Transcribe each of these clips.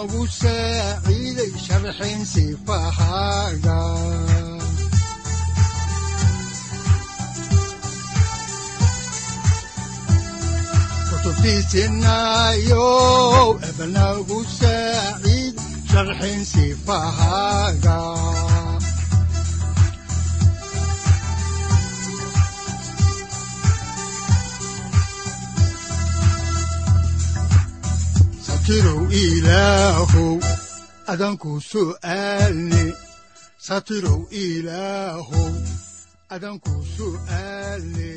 udanogu saaciiday sharxin sifahaaga kutubtiisinayo ebanagu saaciid sharxin sifahaaga satirow ilaahow adanku su'aalne satirow ilaahow adanku su'aalne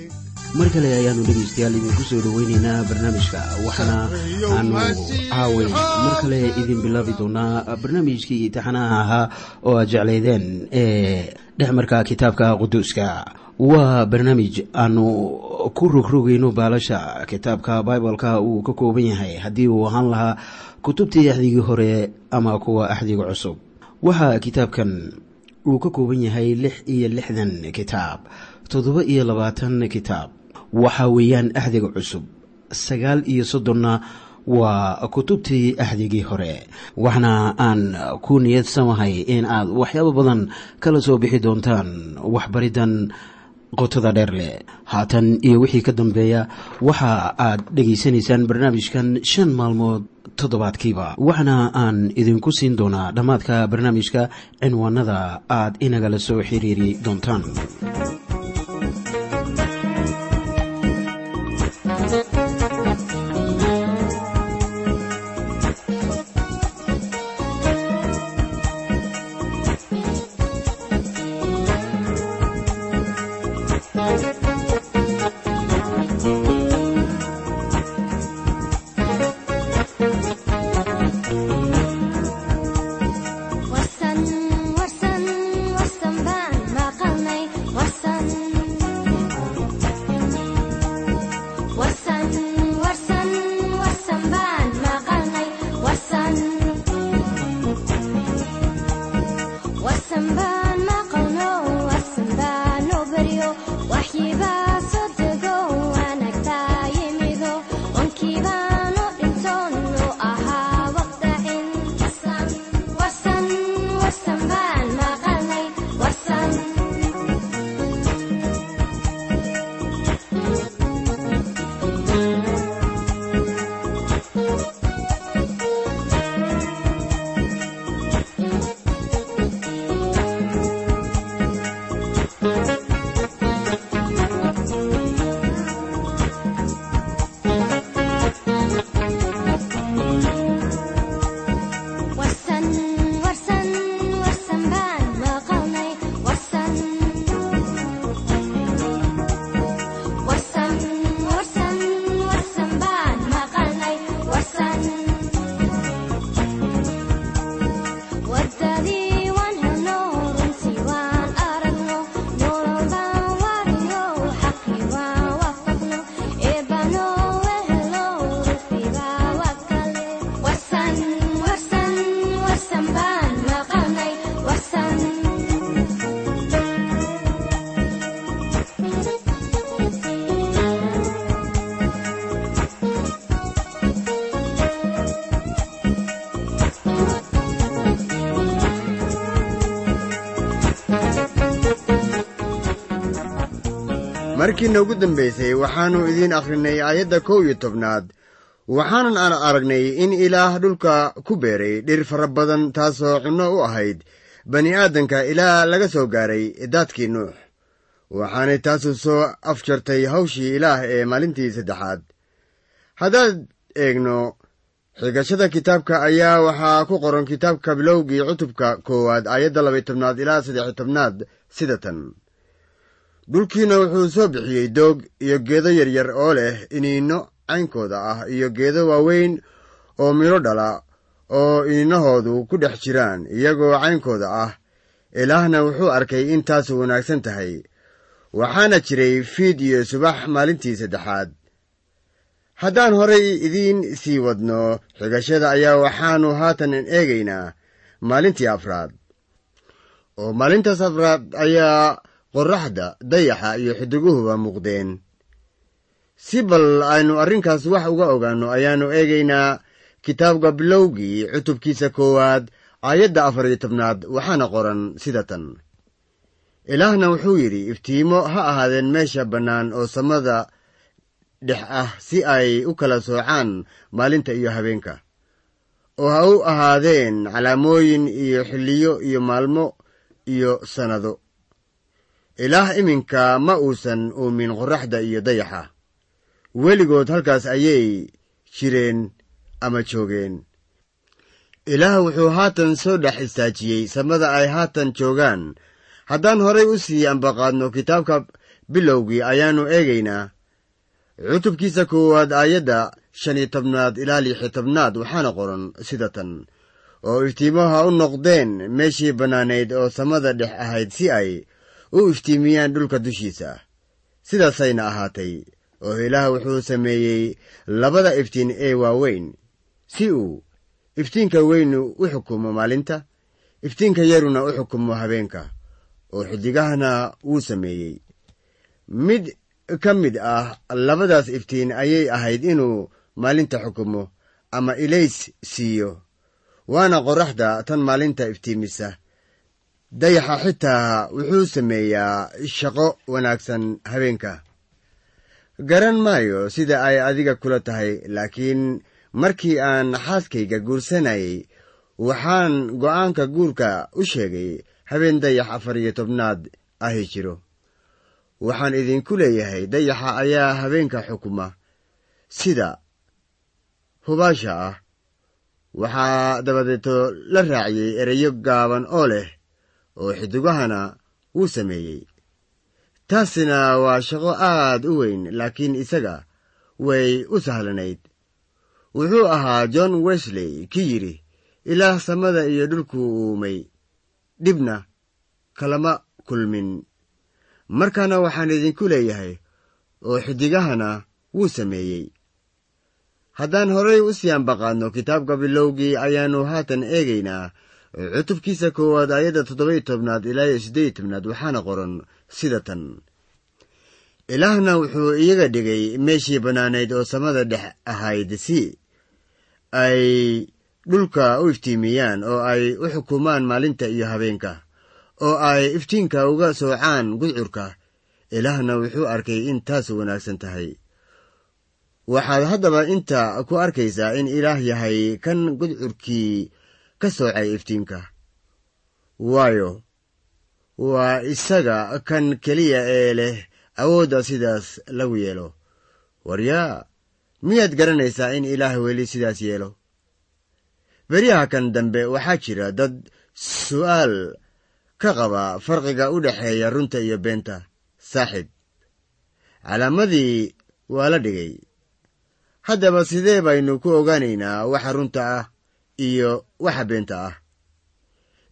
mar kale ayaanu dhegaystayaal idinku soo dhoweyneynaa barnaamijka waxaana aanu caaway mar kale idin bilaabi doonaa barnaamijkii taxanaha ahaa oo aad jeclaydeen ee dhexmarka kitaabka quduuska waa barnaamij aanu ku rogrogayno baalasha kitaabka bibaleka uu ka kooban yahay. Haddii uu ahaan lahaa kutubtii axdigii hore ama kuwa axdiga cusub waxaa kitaabkan uu ka kooban yahay lix iyo lixdan kitaab toddoba iyo labaatan kitaab. Waxa weeyaan axdiga cusub sagaal iyo soddonna waa kutubtii axdigii hore. Waxna aan ku niyad samahay in aad waxyaabo badan kala soo bixi doontaan waxbariddan qotada dheer leh haatan iyo wixii ka dambeeya waxa aad dhegaysanaysaan barnaamijkan shan maalmood toddobaadkiiba. Waxna aan idinku siin doonaa dhammaadka barnaamijka cinwaanada aad inagala soo xiriiri doontaan markiina ugu dambaysay waxaannu idiin akhrinay aayadda kow iyo tobnaad. Waxaanan aan aragnay in ilaah dhulka ku beeray dhir fara badan taasoo cunno u ahayd. Bani aadanka ilaa laga soo gaaray daadkii nuux. Waxaanay taasu soo afjartay hawshii ilaah ee maalintii saddexaad. Haddaad eegno xigashada kitaabka ayaa waxaa ku qoran kitaabka bilowgii cutubka koowaad aayadda labay tobnaad ilaa saddex tobnaad sida tan dhulkiina wuxuu soo bixiyey doog iyo geedo yaryar oo leh iniinno caynkooda ah iyo geedo waaweyn oo midho dhala oo iniinahoodu ku dhex jiraan iyagoo caynkooda ah. Ilaahna wuxuu arkay in taasu wanaagsan tahay. Waxaana jiray fiid iyo subax maalintii saddexaad. Haddaan horay idiin sii wadno xigashada ayaa waxaannu haatan eegaynaa maalintii afraad. Oo maalintaas afraad ayaa qorraxda dayaxa iyo xidiguhuba muuqdeen. Si bal aynu arrinkaas wax uga ogaanno ayaannu eegaynaa kitaabka bilowgii cutubkiisa koowaad aayadda afar iyo tobnaad waxaana qoran sida tan. Ilaahna wuxuu yidhi iftiimo ha ahaadeen meesha bannaan oo samada dhex ah si ay u kala soocaan maalinta iyo habeenka oo ha u ahaadeen calaamooyin iyo xilliyo iyo maalmo iyo sannado ilaah iminka ma uusan uumin qorraxda iyo dayaxa. Weligood halkaas ayay jireen ama joogeen. Ilaah wuxuu haatan soo dhex istaajiyey samada ay haatan joogaan. Haddaan horay u sii ambaqaadno kitaabka bilowgii ayaannu eegaynaa. Cutubkiisa koowaad aayadda shan iyo tobnaad ilaa lixyo tobnaad waxaana qoran sida tan. Oo iftiimaha u noqdeen meeshii bannaanayd oo samada dhex ahayd si ay u iftiimiyaan dhulka dushiisa. Sidaasayna ahaatay. Oo ilaah wuxuu sameeyey labada iftiin ee waaweyn. Si uu iftiinka weynu u xukumo maalinta iftiinka yaruna u xukumo habeenka. Oo xidigahana wuu sameeyey. Mid ka mid ah labadaas iftiin ayay ahayd inuu maalinta xukumo ama ilays siiyo. Waana qorraxda tan maalinta iftiimisa dayaxa xitaa wuxuu sameeyaa shaqo wanaagsan habeenka. Garan maayo sida ay adiga kula tahay laakiin markii aan xaaskayga guursanayay waxaan go'aanka guurka u sheegay habeen dayax afar iyo tobnaad ahi jiro. Waxaan idinku leeyahay dayaxa ayaa habeenka xukuma. Sida hubaasha ah. Waxaa dabadeeto la raaciyey ereyo gaaban oo leh oo xidigahana wuu sameeyey. Taasina waa shaqo aad u weyn laakiin isaga way u sahlanayd. Wuxuu ahaa john wesley ki yidhi ilaah samada iyo dhulkuu uumay dhibna kalama kulmin. Markaana waxaan idinku leeyahay oo xidigahana wuu sameeyey. Haddaan horay u sii ambaqaadno kitaabka bilowgii ayaannu haatan eegaynaa cutubkiisa koowaad aayadda toddoba iyo tobnaad ilaa iyo siddeed iyo tobnaad waxaana qoran sida tan ilaahna wuxuu iyaga dhigay meeshii bannaanayd oo samada dhex ahayd si ay dhulka u iftiimiyaan oo ay u xukumaan maalinta iyo habeenka oo ay iftiinka uga soocaan gudcurka ilaahna wuxuu arkay in taas wanaagsan tahay waxaad haddaba inta ku arkaysaa in ilaah yahay kan gudcurkii ka soocay iftiinka waayo waa isaga kan keliya ee leh awoodda sidaas lagu yeelo. Waryaa miyaad garanaysaa in ilaah weli sidaas yeelo? Beryaha kan dambe waxaa jira dad su'aal ka qaba farqiga u dhexeeya runta iyo beenta. Saaxiib calaamadii waa la dhigay. Haddaba sidee baynu ku ogaanaynaa waxa runta ah iyo waxa beenta ah.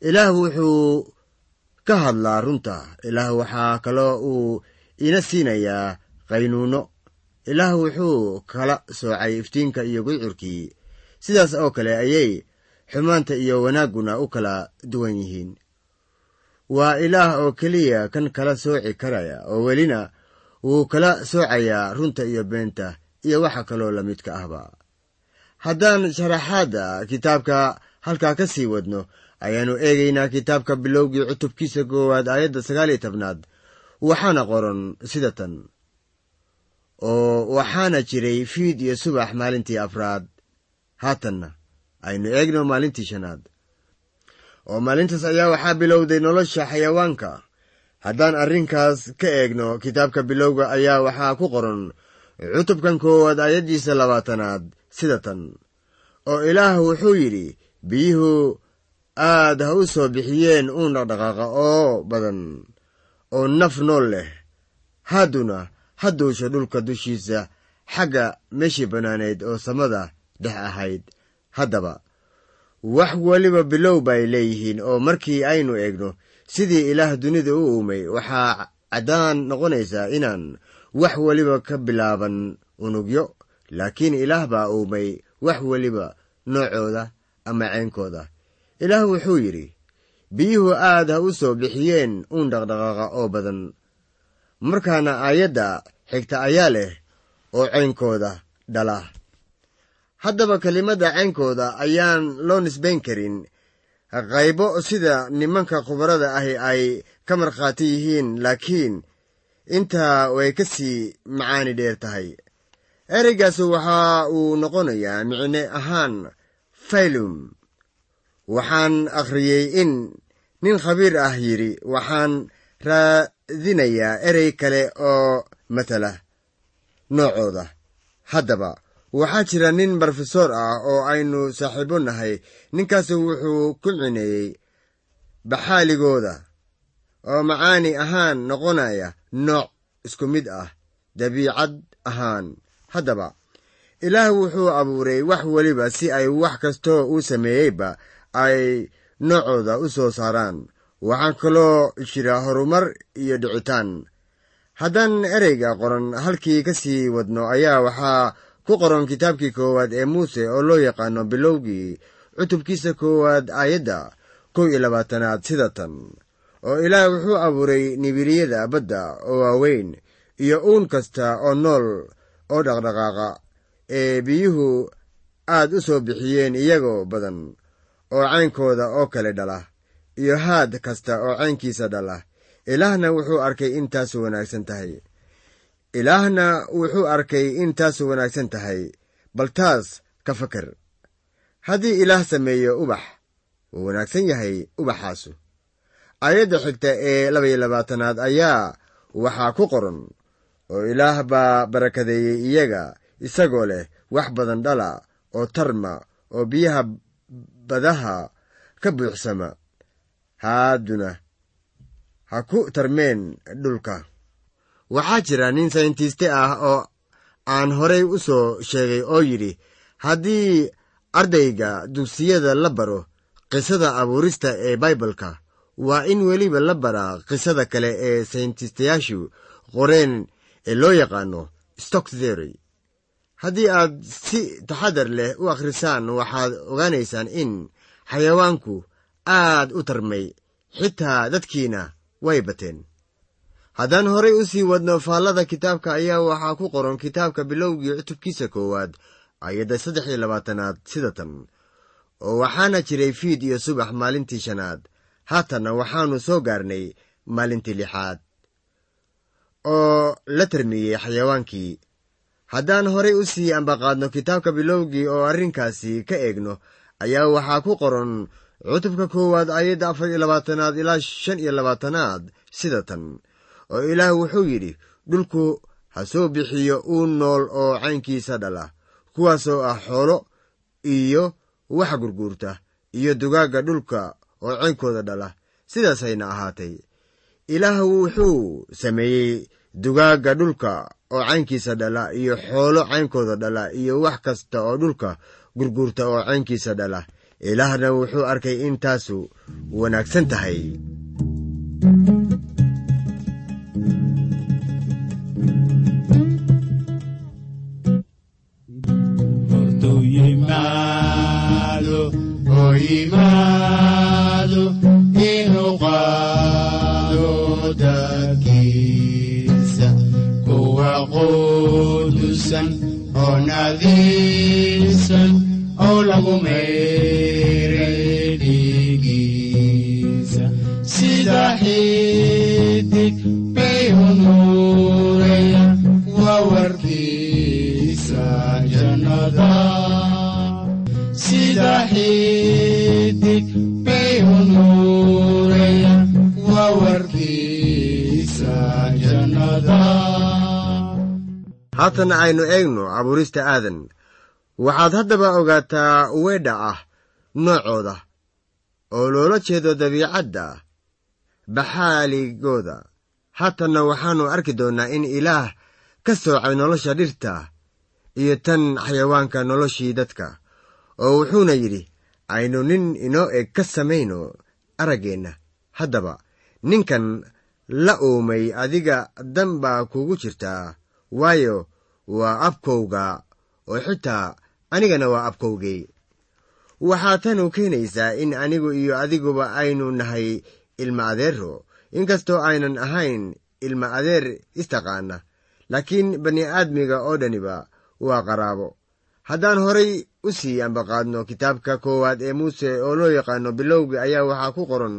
Ilaah wuxuu ka hadlaa runta. Ilaah waxaa kaloo uu ina siinayaa qaynuunno. Ilaah wuxuu kala soocay iftiinka iyo gudcurkii sidaas oo kale ayay xumaanta iyo wanaagguna u kala duwan yihiin. Waa ilaah oo keliya kan kala sooci karaya oo welina wuu kala soocayaa runta iyo beenta iyo waxa kaloo la midka ahba haddaan sharaxaadda kitaabka halkaa ka sii wadno ayaannu eegaynaa kitaabka bilowgii cutubkiisa koowaad aayadda sagaal iyo tobnaad. Waxaana qoran sida tan oo waxaana jiray fiid iyo subax maalintii afraad. Haatanna aynu eegno maalintii shanaad. Oo maalintaas ayaa waxaa bilowday nolosha xayawaanka. Haddaan arrinkaas ka eegno kitaabka bilowga ayaa waxaa ku qoran cutubkan koowaad aayaddiisa labaatanaad sida tan oo ilaah wuxuu yidhi biyuhu aad ha u soo bixiyeen uun dhaqdhaqaaqa oo badan oo naf nool leh. Hadduna ha duusho dhulka dushiisa xagga meeshii bannaanayd oo samada dhex ahayd. Haddaba wax weliba bilow bay leeyihiin oo markii aynu eegno sidii ilaah dunida u uumay waxaa caddaan noqonaysaa inaan wax weliba ka bilaaban unugyo laakiin ilaah baa uumay wax weliba noocooda ama ceynkooda ilaah wuxuu yidhi biyuhu aad ha u soo bixiyeen uun dhaqdhaqaaqa oo badan. Markaana aayadda xigta ayaa leh oo ceynkooda dhala. Haddaba kelimadda ceynkooda ayaan loo nisbayn karin. Qaybo sida nimanka khubarada ahi ay ka markhaati yihiin laakiin intaa way ka sii macaani dheer tahay ereygaas waxa uu noqonayaa micne ahaan faylum. Waxaan akhriyey in nin khabiir ah yidhi waxaan raadinayaa erey kale oo matala noocooda. Haddaba waxaa jira nin brofesor ah oo aynu saaxiibo nahay. Ninkaasu wuxuu ku cineeyey baxaaligooda oo macaani ahaan noqonaya nooc isku mid ah dabiicad ahaan haddaba ilaah wuxuu abuuray wax weliba si ay wax kastoo uu sameeyeyba ay noocooda u soo saaraan. Waxaa kaloo jira horumar iyo dhicitaan haddaan ereyga qoran halkii ka sii wadno ayaa waxaa ku qoran kitaabkii koowaad ee muuse oo loo yaqaano bilowgii cutubkiisa koowaad aayadda kow iyo labaatanaad sida tan. Oo ilaah wuxuu abuuray nibiriyada badda oo waaweyn iyo uun kasta oo nool oo dhaqdhaqaaqa ee biyuhu aad u soo bixiyeen iyagoo badan oo caynkooda oo kale dhala iyo haad kasta oo caynkiisa dhala. Ilaahna wuxuu arkay intaasu wanaagsan tahay. Ilaahna wuxuu arkay in taasu wanaagsan tahay. Bal taas ka fakar haddii ilaah sameeyo ubax wuu wanaagsan yahay ubaxaasu. Aayadda xigta ee labaiyo labaatanaad ayaa waxaa ku qoran oo ilaah baa barakadeeyey iyaga isagoo leh wax badan dhala oo tarma oo biyaha badaha ka buuxsama. Haaduna ha ku tarmeen dhulka. Waxaa jira nin sayntiste ah oo aan horay u soo sheegay oo yidhi haddii ardayga dugsiyada la baro qisada abuurista ee baibalka waa in weliba la baraa qisada kale ee sayntistayaashu qoreen ee loo yaqaano stock theory. Haddii aad si taxadar leh u akhrisaan waxaad ogaanaysaan in xayawaanku aad u tarmay xitaa dadkiina way bateen. Haddaan horay u sii wadno faallada kitaabka ayaa waxaa ku qoran kitaabka bilowgii cutubkiisa koowaad ayadda saddex iyo labaatanaad sida tan. Oo waxaana jiray fiid iyo subax maalintii shanaad. Haatanna waxaannu soo gaarnay maalintii lixaad oo la tarmiyey xayawaankii. Haddaan horay u sii ambaqaadno kitaabka bilowgii oo arrinkaasi ka eegno ayaa waxaa ku qoran cutubka koowaad ayadda afar iyo labaatanaad ilaa shan iyo labaatanaad sida tan oo ilaah wuxuu yidhi dhulku ha soo bixiyo uu nool oo caynkiisa dhala kuwaasoo ah xoolo iyo wax gurguurta iyo dugaagga dhulka oo caynkooda dhala sidaasayna ahaatay ilaah wuxuu sameeyey dugaagga dhulka oo caynkiisa dhala iyo xoolo caynkooda dhala iyo wax kasta oo dhulka gurguurta oo caynkiisa dhala. Ilaahna wuxuu arkay in taasu wanaagsan tahay daakiisa kuwa qudusan oo nadiifsan oo lagu mayray dhiigiisa sida xidig bay u nuurayaan wawarkiisa jannada sida xidig haatan aynu eegno abuurista aadan. Waxaad haddaba ogaataa weedha ah noocooda oo loola jeedo dabiicadda baxaaligooda. Haatanna waxaannu arki doonnaa in ilaah ka soocay nolosha dhirta iyo tan xayawaanka noloshii dadka oo wuxuuna yidhi aynu nin inoo eg ka samayno araggeenna haddaba ninkan la uumay adiga dan baa kugu jirtaa waayo waa abkowga oo xitaa anigana waa abkowgay waxaa tanu keenaysaa in anigu iyo adiguba aynu nahay ilma adeero inkastoo aynan ahayn ilma adeer istaqaana. Laakiin bani'aadmiga oo dhaniba waa qaraabo. Haddaan horay u sii ambaqaadno kitaabka koowaad ee muuse oo loo yaqaano bilowgi ayaa waxaa ku qoran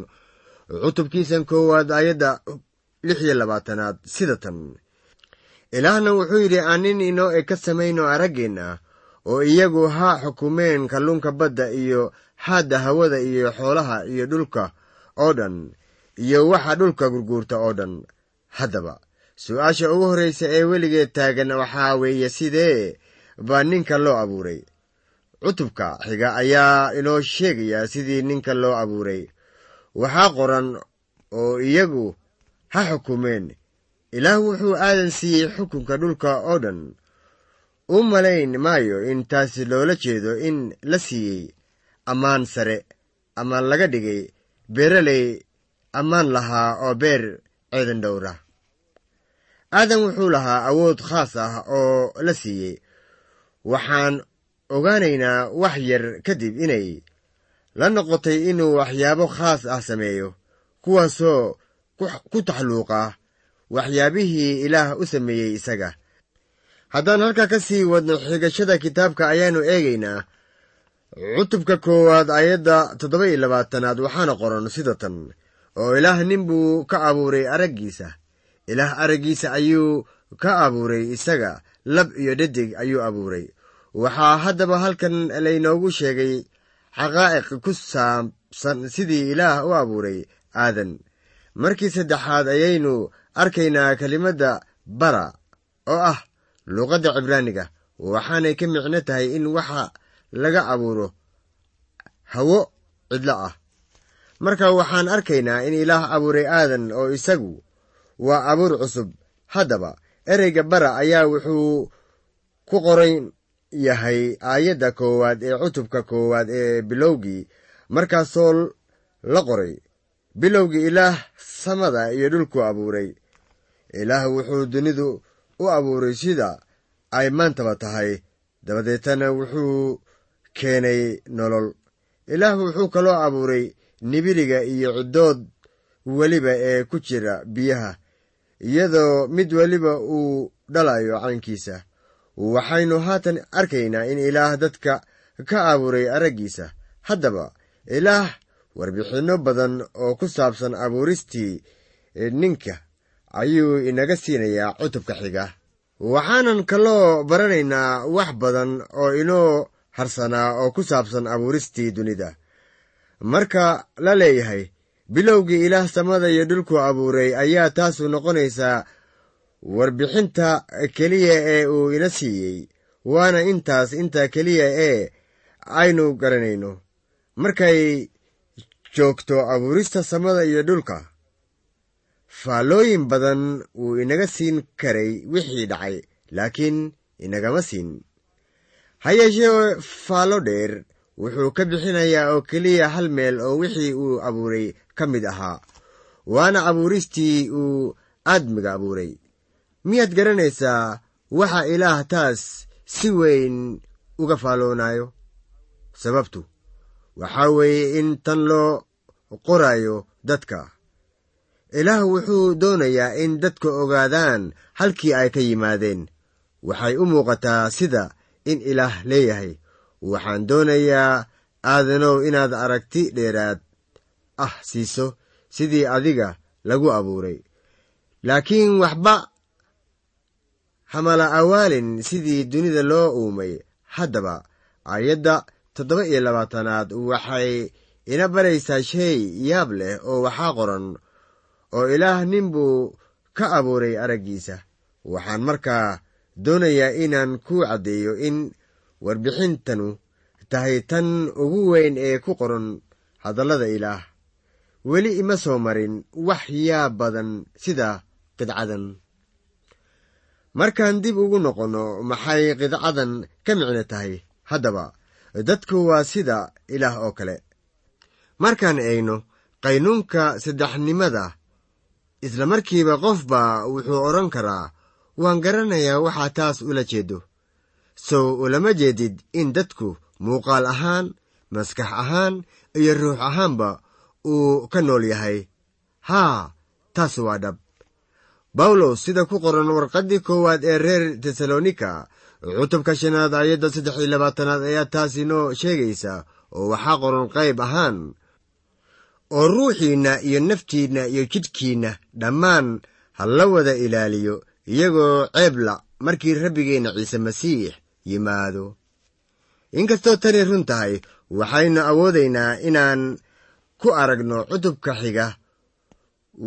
cutubkiisan koowaad aayadda lix iyo labaatanaad sida tan ilaahna wuxuu yidhi aan nin inoo eg ka samayno araggeenna oo iyagu ha xukumeen kalluunka badda iyo haadda hawada iyo xoolaha iyo dhulka oo dhan iyo waxa dhulka gurguurta oo dhan haddaba. Su'aasha ugu horraysa ee weligeed taagan waxaa weeye sidee baa ninka loo abuuray. Cutubka xiga ayaa inoo sheegayaa sidii ninka loo abuuray. Waxaa qoran oo iyagu ha xukumeen ilaah wuxuu aadan siiyey xukunka dhulka oo dhan. U malayn maayo in taasi loola jeedo in la siiyey ammaan sare ama laga dhigay beeraley ammaan lahaa oo beer ceedan dhowra. Aadan wuxuu lahaa awood khaas ah oo la siiyey. Waxaan ogaanaynaa wax yar kadib inay la noqotay inuu waxyaabo khaas ah sameeyo kuwaasoo ku taxluuqa waxyaabihii ilaah u sameeyey isaga. Haddaan halkaa ka sii wadno xigashada kitaabka ayaannu eegaynaa. Cutubka koowaad aayadda toddoba iyo labaatanaad waxaana qoran sida tan. Oo ilaah nin buu ka abuuray araggiisa. Ilaah araggiisa ayuu ka abuuray isaga. Lab iyo dhedig ayuu abuuray. Waxaa haddaba halkan laynoogu sheegay xaqaa'iq ku saabsan sidii ilaah u abuuray aadan. Markii saddexaad ayaynu arkaynaa kelimadda bara oo ah luuqadda cibraaniga waxaanay ka micno tahay in waxa laga abuuro hawo cidlo ah. Marka waxaan arkaynaa in ilaah abuuray aadan oo isagu waa abuur cusub. Haddaba ereyga bara ayaa wuxuu ku qoran yahay aayadda koowaad ee cutubka koowaad ee bilowgii. Markaasoo la qoray bilowgii ilaah samada iyo dhulku abuuray ilaah wuxuu dunidu u abuuray sida ay maantaba tahay. Dabadeetana wuxuu keenay nolol. Ilaah wuxuu kaloo abuuray nibiriga iyo ciddood weliba ee ku jira biyaha iyadoo mid weliba uu dhalayo caynkiisa waxaynu haatan arkaynaa in ilaah dadka ka abuuray araggiisa. Haddaba ilaah warbixinno badan oo ku saabsan abuuristii ninka ayuu inaga siinayaa cutubka xiga. Waxaanan kaloo baranaynaa wax badan oo inoo harsanaa oo ku saabsan abuuristii dunida. Marka la leeyahay bilowgii ilaah samada iyo dhulku abuuray ayaa taasu noqonaysaa warbixinta keliya ee uu ina siiyey waana intaas inta keliya ee aynu garanayno. Markay joogto abuurista samada iyo dhulka faallooyin badan wuu inaga siin karay wixii dhacay laakiin inagama siin. Ha yeeshee faallo dheer wuxuu ka bixinayaa oo keliya hal meel oo wixii uu abuuray ka mid ahaa waana abuuristii uu aadmiga abuuray. Miyaad garanaysaa waxa ilaah taas si weyn uga faalloonayo? Sababtu waxaa weeye in tan loo qoraayo dadka ilaah wuxuu doonayaa in dadka ogaadaan halkii ay ka yimaadeen. Waxay u muuqataa sida in ilaah leeyahay. Waxaan doonayaa aadanow inaad aragti dheeraad ah siiso sidii adiga lagu abuuray. Laakiin waxba hamala awaalin sidii dunida loo uumay. Haddaba aayadda toddoba iyo labaatanaad waxay ina baraysaa shay yaab leh oo waxaa qoran oo ilaah nin buu ka abuuray araggiisa. Waxaan markaa doonayaa inaan ku caddeeyo in warbixintanu tahay tan ugu weyn ee ku qoran hadallada ilaah. Weli ima soo marin wax yaab badan sida qidcadan. Markaan dib ugu noqonno maxay qidcadan ka micno tahay? Haddaba dadku waa sida ilaah oo kale. Markaan eegno qaynuunka saddexnimada isla markiiba qofba wuxuu odhan karaa waan garanayaa waxaa taas ula jeedo. Sow ulama jeedid in dadku muuqaal ahaan maskax ahaan iyo ruux ahaanba uu ka nool yahay. Haa taas waa dhab. Bawlos sida ku qoran warqaddii koowaad ee reer tesalonika cutubka shanaad aayadda saddex iyo labaatanaad ayaa taas inoo sheegaysa oo waxaa qoran qayb ahaan oo ruuxiinna iyo naftiinna iyo jidhkiinna dhammaan ha la wada ilaaliyo iyagoo ceebla markii rabbigeenna ciise masiix yimaado. Inkastoo tani run tahay waxaynu awoodaynaa inaan ku aragno cutubka xiga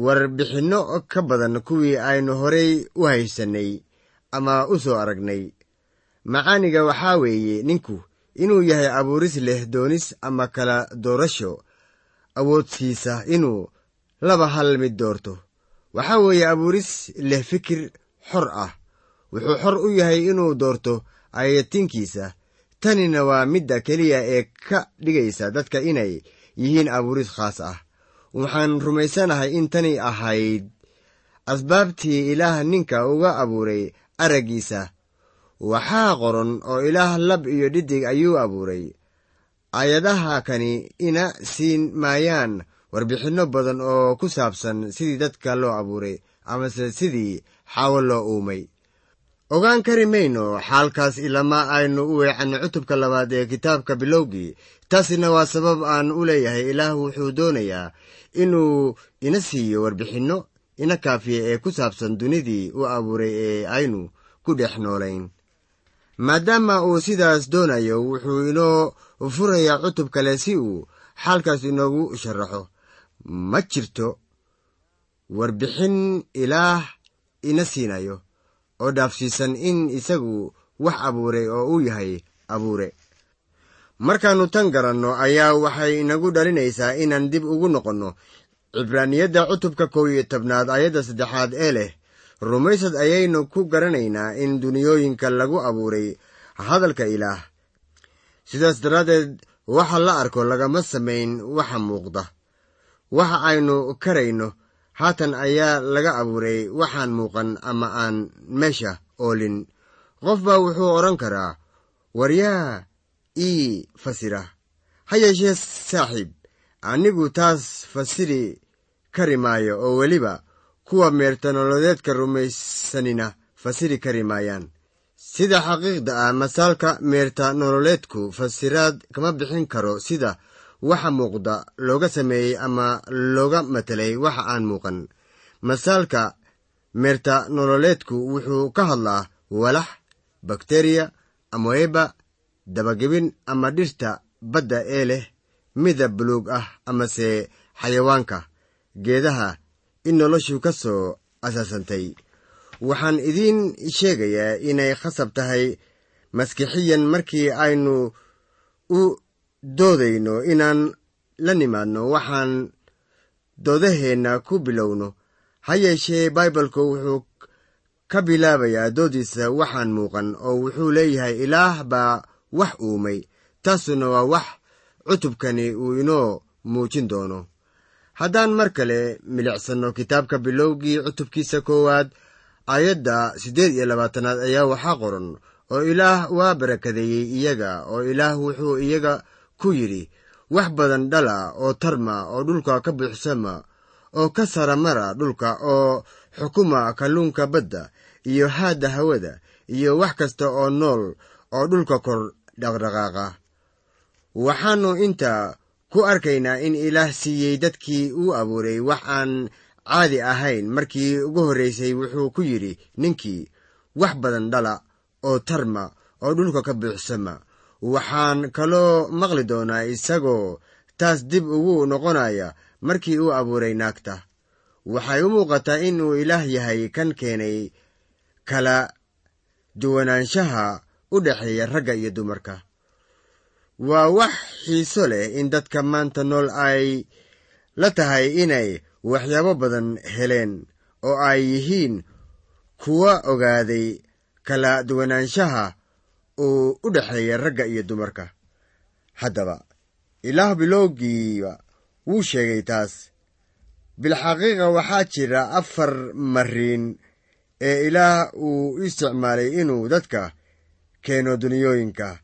warbixinno ka badan kuwii aynu horay u haysannay ama u soo aragnay. Macaaniga waxaa weeye ninku inuu yahay abuuris leh doonis ama kala doorasho awoodsiisa inuu laba hal mid doorto. Waxaa weeye abuuris leh fikir xor ah. Wuxuu xor u yahay inuu doorto ayatinkiisa tanina waa midda keliya ee ka dhigaysa dadka inay yihiin abuuris khaas ah. Waxaan rumaysanahay in tani ahayd asbaabtii ilaah ninka uga abuuray araggiisa. Waxaa qoran oo ilaah lab iyo dhidig ayuu abuuray aayadaha kani ina siin maayaan warbixinno badan oo ku saabsan sidii dadka loo abuuray amase sidii xaawo loo uumay. Ogaan kari mayno xaalkaas ilama aynu u weecanno cutubka labaad ee kitaabka bilowgii. Taasina waa sabab aan u leeyahay ilaah wuxuu doonayaa inuu ina siiyo warbixinno ina kaafiya ee ku saabsan dunidii u abuuray ee aynu ku dhex noolayn maadaama uu sidaas doonayo wuxuu inoo furayaa cutub kale si uu xaalkaas inoogu sharaxo. Ma jirto warbixin ilaah ina siinayo oo dhaafsiisan in isagu wax abuuray oo uu yahay abuure. Markaannu tan garanno ayaa waxay inagu dhalinaysaa inaan dib ugu noqonno. Cibraaniyadda cutubka kow iyo tobnaad ayadda saddexaad ee leh rumaysad ayaynu ku garanaynaa in duniyooyinka lagu abuuray hadalka ilaah. Sidaas daraaddeed waxa la arko lagama samayn waxa muuqda. Waxa aynu karayno haatan ayaa laga abuuray waxaan muuqan ama aan meesha oolin. Qof baa wuxuu odhan karaa waryaa ii fasira. Ha yeeshee saaxiib anigu taas fasiri kari maayo oo weliba kuwa meertanololeedka rumaysanina fasiri kari maayaan sida xaqiiqda ah masaalka meerta nololeedku fasiraad kama bixin karo sida waxa muuqda looga sameeyey ama looga matelay waxa aan muuqan. Masaalka meerta nololeedku wuxuu ka hadlaa walax bakteriya amoeba dabagebin ama dhirta badda ee leh midab buluug ah amase xayawaanka geedaha in noloshu ka soo asaasantay. Waxaan idiin sheegayaa inay khasab tahay maskixiyan markii aynu u doodayno inaan la nimaadno. Waxaan doodaheenna ku bilowno. Ha yeeshee baibalku wuxuu ka bilaabayaa doodiisa waxaan muuqan oo wuxuu leeyahay ilaah baa wax uumay taasuna waa wax cutubkani uu inoo muujin doono haddaan mar kale milicsanno kitaabka bilowgii cutubkiisa koowaad aayadda siddeed iyo labaatanaad ayaa waxaa qoran oo ilaah waa barakadeeyey iyaga oo ilaah wuxuu iyaga ku yidhi wax badan dhala oo tarma oo dhulka ka buuxsama oo ka saramara dhulka oo xukuma kalluunka badda iyo haadda hawada iyo wax kasta oo nool oo dhulka kor dhaqdhaqaaqa. Waxaannu inta ku arkaynaa in ilaah siiyey dadkii uu abuuray wax aan caadi ahayn. Markii ugu horraysay wuxuu ku yidhi ninkii wax badan dhala oo tarma oo dhulka ka buuxsama. Waxaan kaloo maqli doonaa isagoo taas dib ugu noqonaya markii uu abuuray naagta. Waxay u muuqataa in uu ilaah yahay kan keenay kala duwanaanshaha u dhexeeya ragga iyo dumarka waa wax xiiso leh in dadka maanta nool ay la tahay inay waxyaabo badan heleen oo ay yihiin kuwa ogaaday kala duwanaanshaha uu u dhexeeya ragga iyo dumarka. Haddaba ilaah bilowgiiba wuu sheegay taas. Bilxaqiiqa waxaa jira afar mariin ee ilaah uu isticmaalay inuu dadka keeno duniyooyinka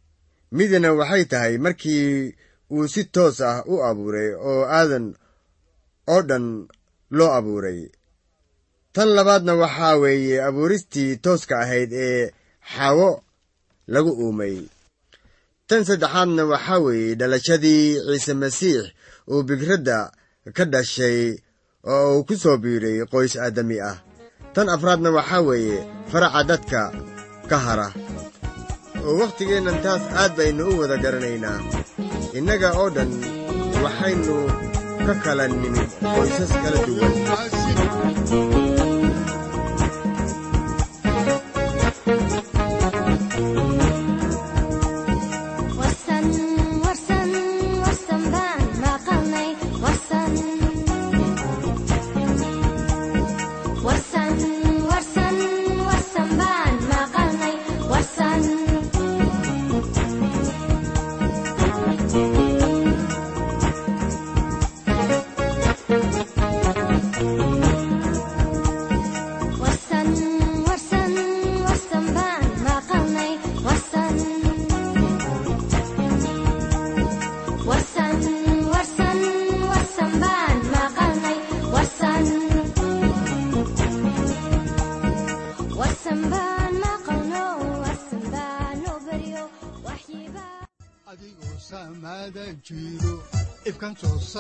midna waxay tahay markii uu si toos ah u abuuray oo aadan oo dhan loo abuuray. Tan labaadna waxaa weeye abuuristii tooska ahayd ee xawo lagu uumay. Tan saddexaadna waxaa weeye dhalashadii ciise masiix uu bigradda ka dhashay oo uu ku soo biiray qoys aadami ah. Tan afraadna waxaa weeye faraca dadka ka hara oo wakhtigeennan taas aad baynu u wada garanaynaa. Innaga oo dhan waxaynu ka kala nimid qoysas kala duwan